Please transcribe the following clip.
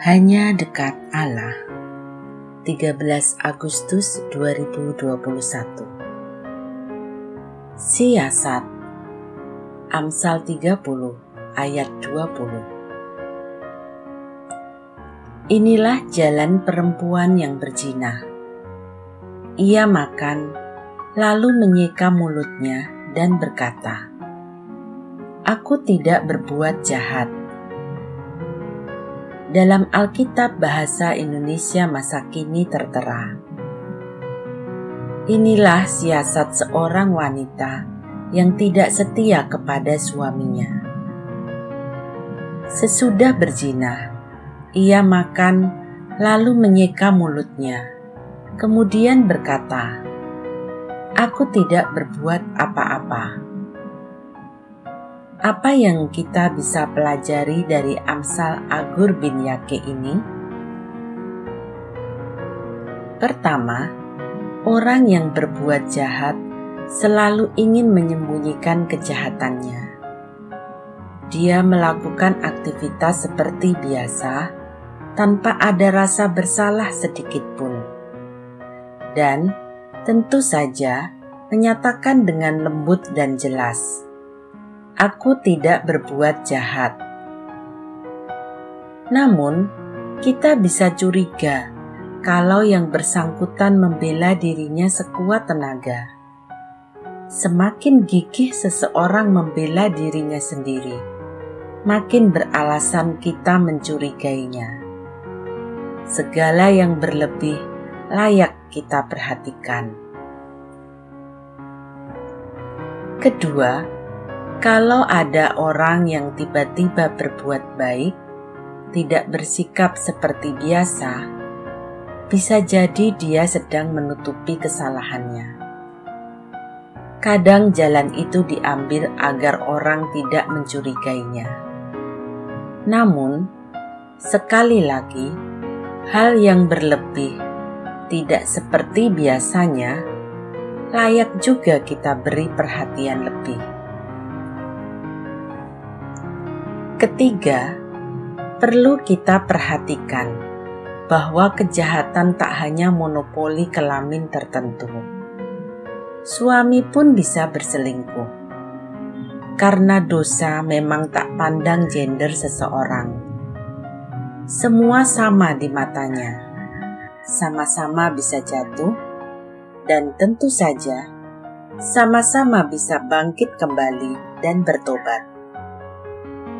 Hanya dekat Allah. 13 Agustus 2021 Siasat. Amsal 30 ayat 20 Inilah jalan perempuan yang berzina Ia makan lalu menyeka mulutnya dan berkata Aku tidak berbuat jahat dalam Alkitab Bahasa Indonesia masa kini tertera. Inilah siasat seorang wanita yang tidak setia kepada suaminya. Sesudah berzina, ia makan lalu menyeka mulutnya, kemudian berkata, "Aku tidak berbuat apa-apa." Apa yang kita bisa pelajari dari Amsal Agur bin Yake ini? Pertama, orang yang berbuat jahat selalu ingin menyembunyikan kejahatannya. Dia melakukan aktivitas seperti biasa tanpa ada rasa bersalah sedikit pun. Dan tentu saja menyatakan dengan lembut dan jelas aku tidak berbuat jahat. Namun, kita bisa curiga kalau yang bersangkutan membela dirinya sekuat tenaga. Semakin gigih seseorang membela dirinya sendiri, makin beralasan kita mencurigainya. Segala yang berlebih layak kita perhatikan. Kedua, kalau ada orang yang tiba-tiba berbuat baik, tidak bersikap seperti biasa, bisa jadi dia sedang menutupi kesalahannya. Kadang jalan itu diambil agar orang tidak mencurigainya. Namun, sekali lagi, hal yang berlebih tidak seperti biasanya, layak juga kita beri perhatian lebih. Ketiga, perlu kita perhatikan bahwa kejahatan tak hanya monopoli kelamin tertentu. Suami pun bisa berselingkuh. Karena dosa memang tak pandang gender seseorang. Semua sama di matanya. Sama-sama bisa jatuh dan tentu saja sama-sama bisa bangkit kembali dan bertobat.